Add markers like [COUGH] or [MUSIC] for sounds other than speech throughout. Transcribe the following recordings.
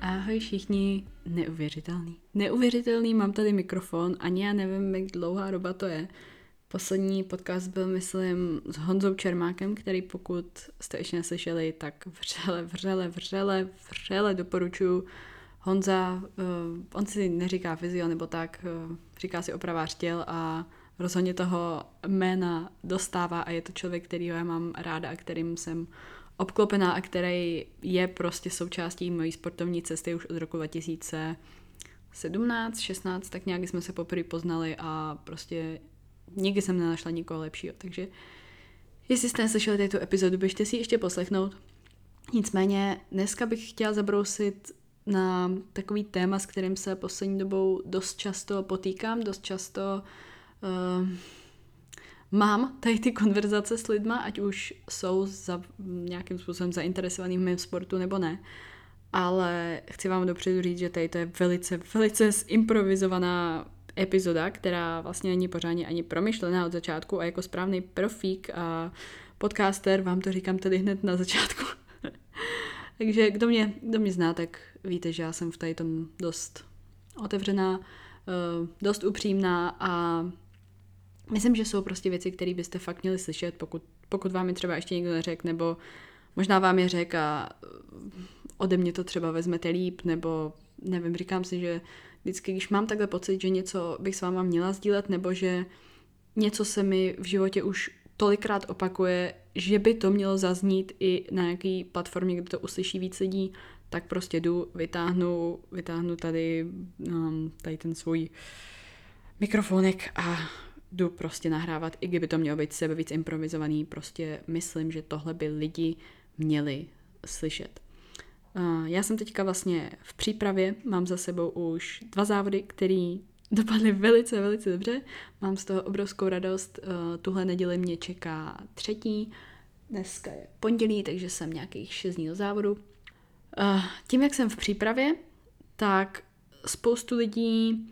Ahoj všichni, neuvěřitelný. Neuvěřitelný, mám tady mikrofon, ani já nevím, jak dlouhá doba to je. Poslední podcast byl, myslím, s Honzou Čermákem, který pokud jste ještě neslyšeli, tak vřele, vřele, vřele, vřele doporučuji. Honza, uh, on si neříká fyzio nebo tak, uh, říká si opravář těl a rozhodně toho jména dostává a je to člověk, kterýho já mám ráda a kterým jsem obklopená a který je prostě součástí mojí sportovní cesty už od roku 2017, 16, tak nějak jsme se poprvé poznali a prostě nikdy jsem nenašla nikoho lepšího, takže jestli jste neslyšeli této epizodu, běžte si ještě poslechnout. Nicméně dneska bych chtěla zabrousit na takový téma, s kterým se poslední dobou dost často potýkám, dost často uh, mám tady ty konverzace s lidma, ať už jsou za, nějakým způsobem zainteresovaný v mém sportu nebo ne. Ale chci vám dopředu říct, že tady to je velice, velice zimprovizovaná epizoda, která vlastně není pořádně ani promyšlená od začátku a jako správný profík a podcaster vám to říkám tady hned na začátku. [LAUGHS] Takže kdo mě, kdo mě zná, tak víte, že já jsem v tady tom dost otevřená, eh, dost upřímná a myslím, že jsou prostě věci, které byste fakt měli slyšet, pokud, pokud vám je třeba ještě někdo neřekl, nebo možná vám je řek a ode mě to třeba vezmete líp, nebo nevím, říkám si, že vždycky, když mám takhle pocit, že něco bych s váma měla sdílet, nebo že něco se mi v životě už tolikrát opakuje, že by to mělo zaznít i na nějaký platformě, kde to uslyší víc lidí, tak prostě jdu, vytáhnu, vytáhnu tady, um, tady ten svůj mikrofonek a jdu prostě nahrávat, i kdyby to mělo být sebe víc improvizovaný, prostě myslím, že tohle by lidi měli slyšet. Já jsem teďka vlastně v přípravě, mám za sebou už dva závody, které [LAUGHS] dopadly velice, velice dobře. Mám z toho obrovskou radost. Tuhle neděli mě čeká třetí, dneska je pondělí, takže jsem nějakých šest dní do závodu. Tím, jak jsem v přípravě, tak spoustu lidí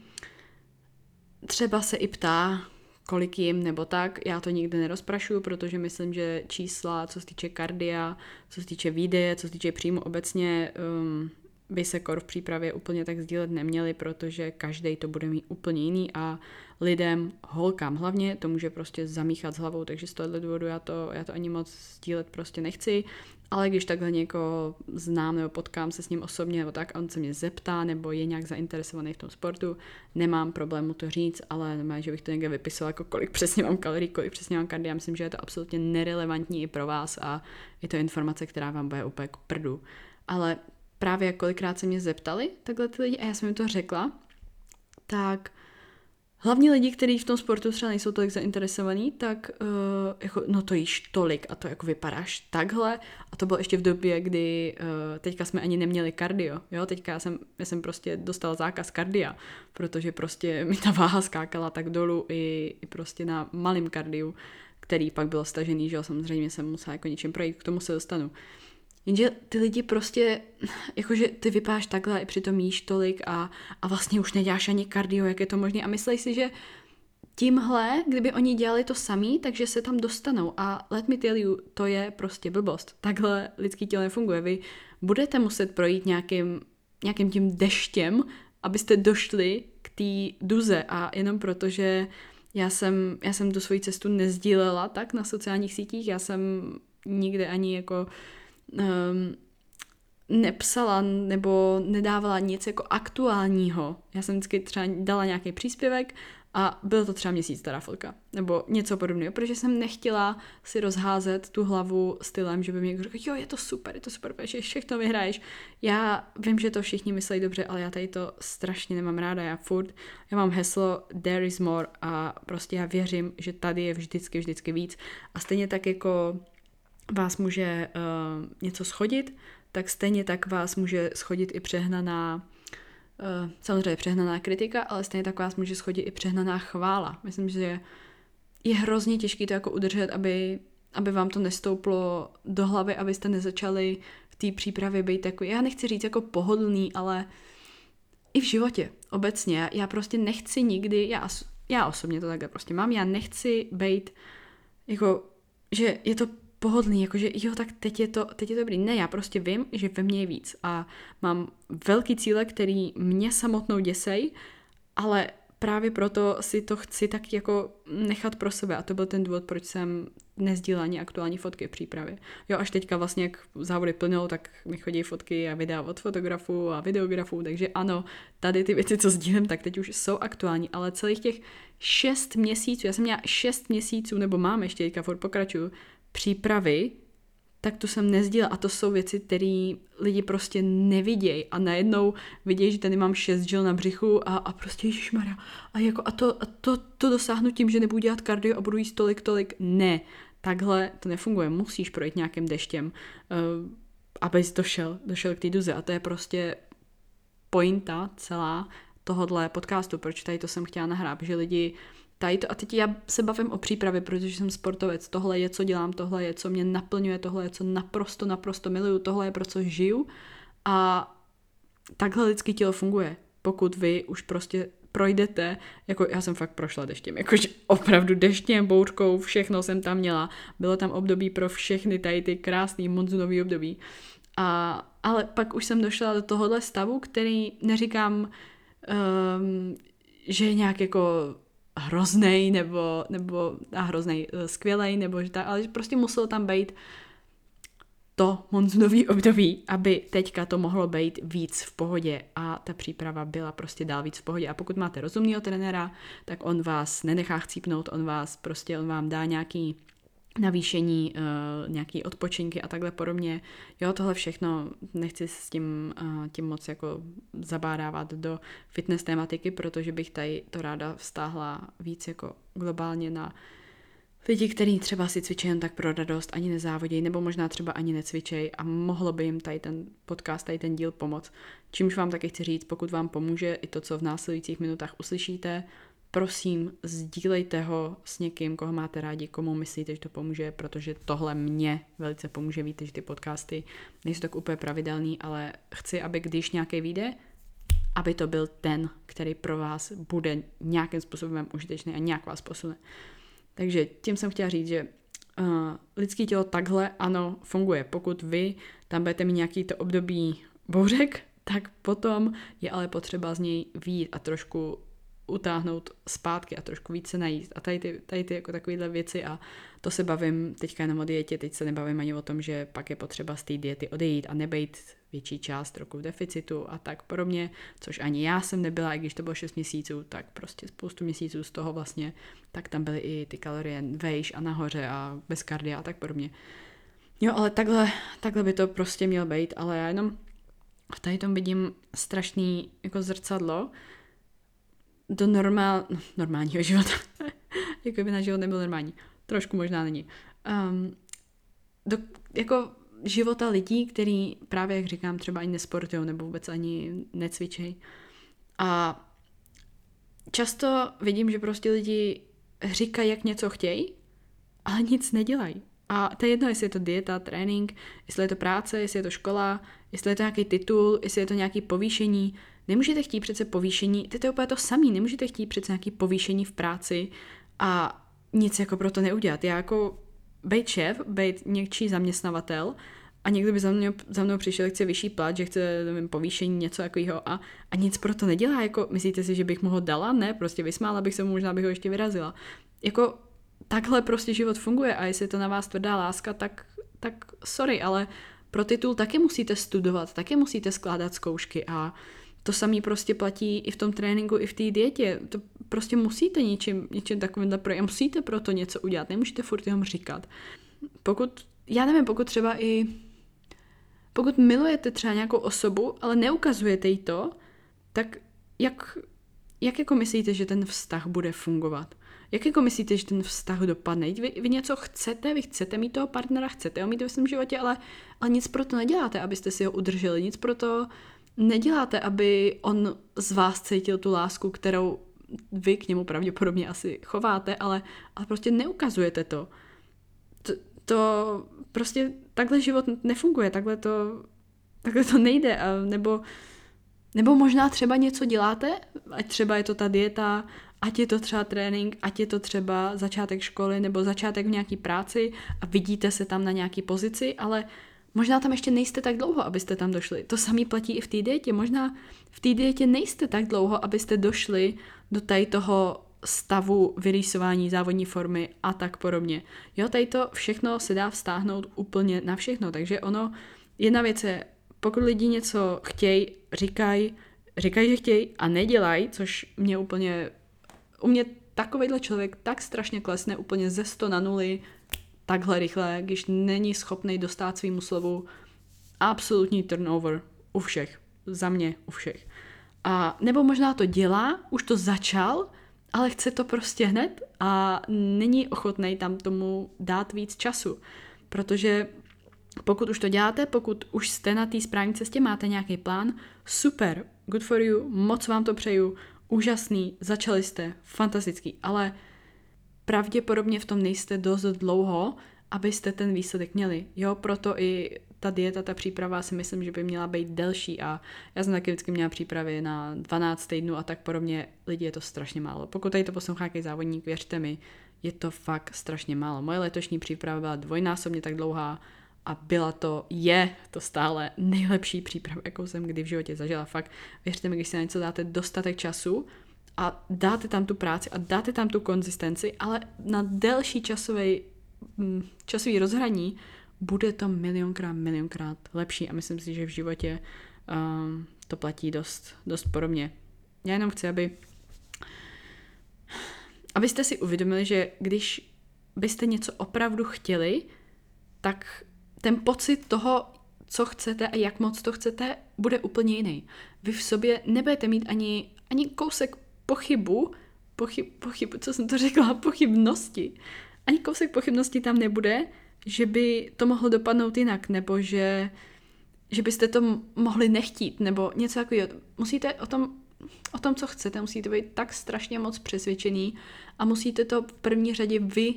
třeba se i ptá, kolik jim nebo tak. Já to nikdy nerozprašuju, protože myslím, že čísla, co se týče kardia, co se týče výdeje, co se týče příjmu obecně, um, by se kor v přípravě úplně tak sdílet neměli, protože každý to bude mít úplně jiný a lidem, holkám hlavně, to může prostě zamíchat s hlavou, takže z tohohle důvodu já to, já to ani moc sdílet prostě nechci, ale když takhle někoho znám nebo potkám se s ním osobně nebo tak, on se mě zeptá nebo je nějak zainteresovaný v tom sportu, nemám problém mu to říct, ale nemá, že bych to někde vypisoval, jako kolik přesně mám kalorií, kolik přesně mám kardia, myslím, že je to absolutně nerelevantní i pro vás a je to informace, která vám bude úplně k prdu. Ale právě kolikrát se mě zeptali takhle ty lidi a já jsem jim to řekla, tak hlavně lidi, kteří v tom sportu třeba nejsou tolik zainteresovaní, tak uh, jako, no to jíš tolik a to jako vypadáš takhle. A to bylo ještě v době, kdy uh, teďka jsme ani neměli kardio. Jo, teďka jsem, já jsem prostě dostala zákaz kardia, protože prostě [LAUGHS] mi ta váha skákala tak dolů i, i prostě na malém kardiu, který pak bylo stažený, že jo, samozřejmě jsem musela jako něčím projít, k tomu se dostanu. Uh, Jenže ty lidi prostě, jakože ty vypáš takhle i přitom jíš tolik a, a vlastně už neděláš ani kardio, jak je to možné. A myslíš si, že tímhle, kdyby oni dělali to samý, takže se tam dostanou. A let me tell you, to je prostě blbost. Takhle lidský tělo nefunguje. Vy budete muset projít nějakým, nějakým tím deštěm, abyste došli k té duze. A jenom proto, že já jsem, já jsem tu svoji cestu nezdílela tak na sociálních sítích, já jsem nikde ani jako um, nepsala nebo nedávala nic jako aktuálního. Já jsem vždycky třeba dala nějaký příspěvek a byl to třeba měsíc stará fotka, nebo něco podobného, protože jsem nechtěla si rozházet tu hlavu stylem, že by mi někdo řekl, jo, je to super, je to super, protože všechno vyhraješ. Já vím, že to všichni myslí dobře, ale já tady to strašně nemám ráda, já furt, já mám heslo there is more a prostě já věřím, že tady je vždycky, vždycky víc. A stejně tak jako vás může uh, něco schodit, tak stejně tak vás může schodit i přehnaná, uh, samozřejmě přehnaná kritika, ale stejně tak vás může schodit i přehnaná chvála. Myslím, že je hrozně těžké to jako udržet, aby, aby vám to nestouplo do hlavy, abyste nezačali v té přípravě být jako, já nechci říct jako pohodlný, ale i v životě obecně. Já prostě nechci nikdy, já já osobně to takhle prostě mám, já nechci být jako, že je to pohodlný, jakože jo, tak teď je, to, teď je to dobrý. Ne, já prostě vím, že ve mně je víc a mám velký cíle, který mě samotnou děsej, ale právě proto si to chci tak jako nechat pro sebe a to byl ten důvod, proč jsem nezdílela ani aktuální fotky v přípravě. Jo, až teďka vlastně, jak závody plnou, tak mi chodí fotky a videa od fotografů a videografů, takže ano, tady ty věci, co sdílím, tak teď už jsou aktuální, ale celých těch šest měsíců, já jsem měla šest měsíců, nebo mám ještě teďka furt pokračuju, přípravy tak to jsem nezdílela. A to jsou věci, které lidi prostě nevidějí. A najednou vidějí, že tady mám šest žil na břichu a, a prostě ježišmarja. A, jako, a, to, a to, to dosáhnu tím, že nebudu dělat kardio a budu jíst tolik, tolik. Ne, takhle to nefunguje. Musíš projít nějakým deštěm, uh, abys došel, došel k té duze. A to je prostě pointa celá tohohle podcastu, proč tady to jsem chtěla nahrát, že lidi uh, to, a teď já se bavím o přípravě, protože jsem sportovec, tohle je, co dělám, tohle je, co mě naplňuje, tohle je, co naprosto, naprosto miluju, tohle je, pro co žiju a takhle lidský tělo funguje. Pokud vy už prostě projdete, jako já jsem fakt prošla deštěm, jakože opravdu deštěm, bouřkou, všechno jsem tam měla. Bylo tam období pro všechny tady ty krásný monzunový období. A, ale pak už jsem došla do tohohle stavu, který neříkám, um, že je nějak jako hroznej nebo, nebo a hroznej, eh, skvělej, nebo že tak, ale že prostě muselo tam být to monzunový období, aby teďka to mohlo být víc v pohodě a ta příprava byla prostě dál víc v pohodě. A pokud máte rozumného trenéra, tak on vás nenechá chcípnout, on vás prostě, on vám dá nějaký navýšení, uh, nějaký odpočinky a takhle podobně. Jo, tohle všechno nechci s tím, uh, tím moc jako zabádávat do fitness tématiky, protože bych tady to ráda vztáhla víc jako globálně na lidi, kteří třeba si cvičí jen tak pro radost, ani nezávodějí, nebo možná třeba ani necvičej a mohlo by jim tady ten podcast, tady ten díl pomoct. Čímž vám taky chci říct, pokud vám pomůže i to, co v následujících minutách uslyšíte, prosím, sdílejte ho s někým, koho máte rádi, komu myslíte, že to pomůže, protože tohle mě velice pomůže. Víte, že ty podcasty nejsou tak úplně pravidelný, ale chci, aby když nějaký vyjde, aby to byl ten, který pro vás bude nějakým způsobem užitečný a nějak vás posune. Takže tím jsem chtěla říct, že uh, lidský tělo takhle, ano, funguje. Pokud vy tam budete mít nějaký to období bouřek, tak potom je ale potřeba z něj výjít a trošku utáhnout zpátky a trošku více najíst. A tady ty, tady ty jako takovéhle věci a to se bavím teďka jenom o dietě, teď se nebavím ani o tom, že pak je potřeba z té diety odejít a nebejt větší část roku v deficitu a tak podobně, což ani já jsem nebyla, i když to bylo 6 měsíců, tak prostě spoustu měsíců z toho vlastně, tak tam byly i ty kalorie vejš a nahoře a bez kardia a tak podobně. Jo, ale takhle, takhle by to prostě mělo být, ale já jenom v tady tom vidím strašný jako zrcadlo, do normál, no, normálního života. [LAUGHS] jako by na život nebyl normální. Trošku možná není. Um, do, jako života lidí, který právě, jak říkám, třeba ani nesportují nebo vůbec ani necvičej. A často vidím, že prostě lidi říkají, jak něco chtějí, ale nic nedělají. A to je jedno, jestli je to dieta, trénink, jestli je to práce, jestli je to škola, jestli je to nějaký titul, jestli je to nějaký povýšení, Nemůžete chtít přece povýšení, to je úplně to samé, nemůžete chtít přece nějaký povýšení v práci a nic jako pro to neudělat. Já jako být šéf, být někčí zaměstnavatel a někdo by za, mě, za mnou přišel, chce vyšší plat, že chce nevím, povýšení, něco takového a, a nic pro to nedělá. Jako, myslíte si, že bych mu ho dala? Ne, prostě vysmála bych se mu, možná bych ho ještě vyrazila. Jako takhle prostě život funguje a jestli je to na vás tvrdá láska, tak, tak sorry, ale pro titul taky musíte studovat, taky musíte skládat zkoušky a to samý prostě platí i v tom tréninku, i v té dietě. To prostě musíte něčím, něčím takovým projít. Musíte pro to něco udělat. Nemůžete furt jenom říkat. Pokud, já nevím, pokud třeba i pokud milujete třeba nějakou osobu, ale neukazujete jí to, tak jak, jak jako myslíte, že ten vztah bude fungovat? Jak jako myslíte, že ten vztah dopadne? Vy, vy něco chcete, vy chcete mít toho partnera, chcete ho mít ve svém životě, ale, ale nic pro to neděláte, abyste si ho udrželi, nic pro to neděláte, aby on z vás cítil tu lásku, kterou vy k němu pravděpodobně asi chováte, ale, ale prostě neukazujete to. to. To prostě takhle život nefunguje, takhle to, takhle to nejde, a nebo, nebo možná třeba něco děláte, ať třeba je to ta dieta, ať je to třeba trénink, ať je to třeba začátek školy nebo začátek v nějaký práci a vidíte se tam na nějaký pozici, ale možná tam ještě nejste tak dlouho, abyste tam došli. To samý platí i v té dietě. Možná v té dietě nejste tak dlouho, abyste došli do tady toho stavu vyrýsování závodní formy a tak podobně. Jo, tady to všechno se dá vztáhnout úplně na všechno, takže ono, jedna věc je, pokud lidi něco chtějí, říkají, říkají, že chtějí a nedělají, což mě úplně, u mě takovýhle člověk tak strašně klesne úplně ze 100 na nuly takhle rychle, když není schopný dostat svýmu slovu absolutní turnover u všech. Za mě u všech. A nebo možná to dělá, už to začal, ale chce to prostě hned a není ochotný tam tomu dát víc času. Protože pokud už to děláte, pokud už jste na té správné cestě, máte nějaký plán, super, good for you, moc vám to přeju, úžasný, začali jste, fantastický, ale pravděpodobně v tom nejste dost dlouho, abyste ten výsledek měli. Jo, proto i ta dieta, ta příprava si myslím, že by měla být delší a já jsem taky vždycky měla přípravy na 12 týdnů a tak podobně. Lidi je to strašně málo. Pokud tady to poslouchá nějaký závodník, věřte mi, je to fakt strašně málo. Moje letošní příprava byla dvojnásobně tak dlouhá a byla to, je to stále nejlepší příprava, jakou jsem kdy v životě zažila. Fakt, věřte mi, když si na něco dáte dostatek času a dáte tam tu práci a dáte tam tu konzistenci, ale na delší časový, mm, časový rozhraní bude to milionkrát, milionkrát lepší a myslím si, že v životě um, to platí dost, dost podobně. Já jenom chci, aby abyste si uvědomili, že když byste něco opravdu chtěli, tak ten pocit toho, co chcete a jak moc to chcete, bude úplně jiný. Vy v sobě nebudete mít ani, ani kousek pochybu, pochyb, pochyb, co jsem to řekla, pochybnosti. Ani kousek pochybnosti tam nebude, že by to mohlo dopadnout jinak, nebo že, že byste to mohli nechtít, nebo něco takového. Musíte o tom, o tom, co chcete, musíte být tak strašně moc přesvědčený a musíte to v první řadě vy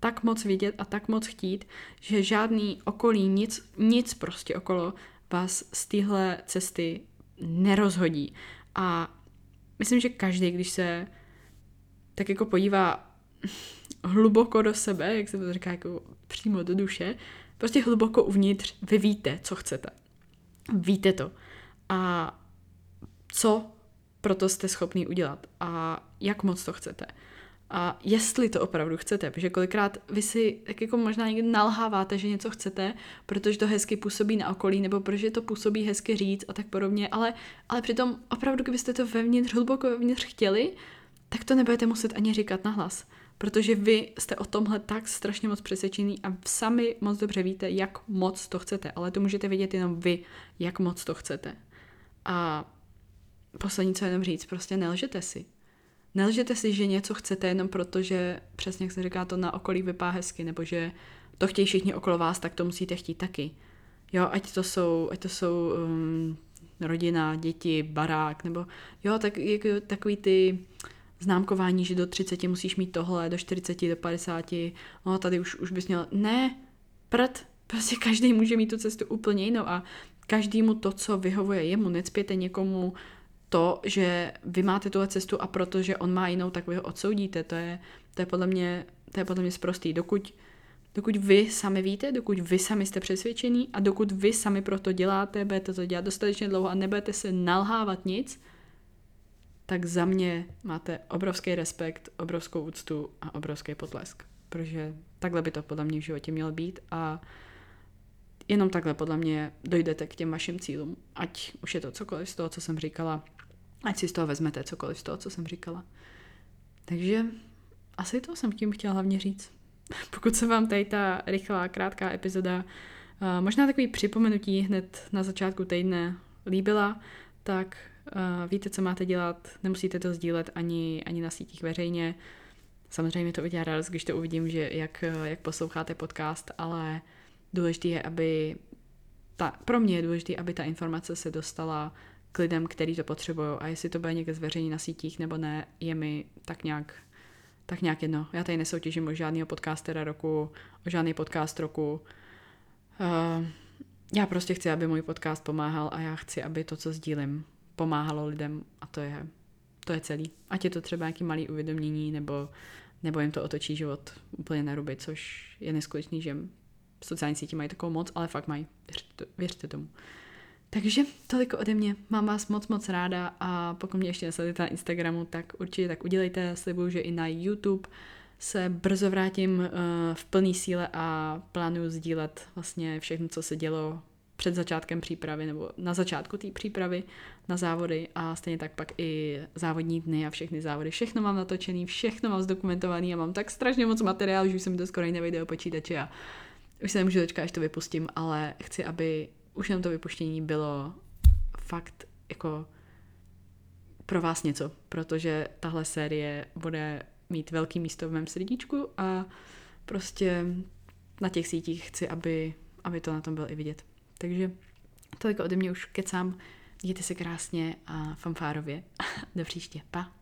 tak moc vidět a tak moc chtít, že žádný okolí, nic, nic prostě okolo vás z téhle cesty nerozhodí. A myslím, že každý, když se tak jako podívá hluboko do sebe, jak se to říká, jako přímo do duše, prostě hluboko uvnitř, vy víte, co chcete. Víte to. A co proto jste schopný udělat a jak moc to chcete. A jestli to opravdu chcete, protože kolikrát vy si tak jako možná někdy nalháváte, že něco chcete, protože to hezky působí na okolí, nebo protože to působí hezky říct a tak podobně, ale, ale přitom opravdu, kdybyste to vevnitř, hluboko vevnitř chtěli, tak to nebudete muset ani říkat nahlas. Protože vy jste o tomhle tak strašně moc přesvědčený a sami moc dobře víte, jak moc to chcete, ale to můžete vědět jenom vy, jak moc to chcete. A poslední, co jenom říct, prostě nelžete si. Nelžete si, že něco chcete jenom proto, že přesně jak se říká, to na okolí vypá hezky, nebo že to chtějí všichni okolo vás, tak to musíte chtít taky. Jo, ať to jsou, ať to jsou um, rodina, děti, barák, nebo jo, tak, jako, takový ty známkování, že do 30 musíš mít tohle, do 40, do 50, no tady už, už bys měl, ne, prd, prostě každý může mít tu cestu úplně jinou a každému to, co vyhovuje jemu, necpěte někomu to, že vy máte tuhle cestu a protože on má jinou, tak vy ho odsoudíte. To je, to je podle mě, to je podle mě sprostý. Dokud, dokud vy sami víte, dokud vy sami jste přesvědčení a dokud vy sami pro to děláte, budete to dělat dostatečně dlouho a nebudete se nalhávat nic, tak za mě máte obrovský respekt, obrovskou úctu a obrovský potlesk. Protože takhle by to podle mě v životě mělo být a jenom takhle podle mě dojdete k těm vašim cílům. Ať už je to cokoliv z toho, co jsem říkala, ať si z toho vezmete cokoliv z toho, co jsem říkala. Takže asi to jsem tím chtěla hlavně říct. [LAUGHS] Pokud se vám tady ta rychlá, krátká epizoda, možná takový připomenutí hned na začátku týdne líbila, tak uh, víte, co máte dělat, nemusíte to sdílet ani, ani na sítích veřejně. Samozřejmě to udělá radost, když to uvidím, že jak, jak posloucháte podcast, ale důležité je, aby ta, pro mě je důležité, aby ta informace se dostala k lidem, kteří to potřebují. A jestli to bude někde zveřejněno na sítích nebo ne, je mi tak nějak, tak nějak jedno. Já tady nesoutěžím o žádného podcastera roku, o žádný podcast roku. Uh, já prostě chci, aby můj podcast pomáhal a já chci, aby to, co sdílím, pomáhalo lidem a to je, to je celý. Ať je to třeba nějaký malý uvědomění, nebo, nebo jim to otočí život úplně na ruby, což je neskutečný, že sociální sítě mají takovou moc, ale fakt mají. Věřte, věřte tomu. Takže toliko ode mě. Mám vás moc, moc ráda a pokud mě ještě nesledujete na Instagramu, tak určitě tak udělejte. Slibuju, že i na YouTube se brzo vrátím uh, v plné síle a plánuju sdílet vlastně všechno, co se dělo před začátkem přípravy nebo na začátku té přípravy na závody a stejně tak pak i závodní dny a všechny závody. Všechno mám natočený, všechno mám zdokumentovaný a mám tak strašně moc materiálu, že už se mi to skoro nejde o počítači a už se nemůžu dočkat, až to vypustím, ale chci, aby už jenom to vypuštění bylo fakt jako pro vás něco, protože tahle série bude mít velký místo v mém srdíčku a prostě na těch sítích chci, aby, aby to na tom bylo i vidět. Takže toliko ode mě už kecám. Mějte se krásně a fanfárově. [LAUGHS] Do příště. Pa.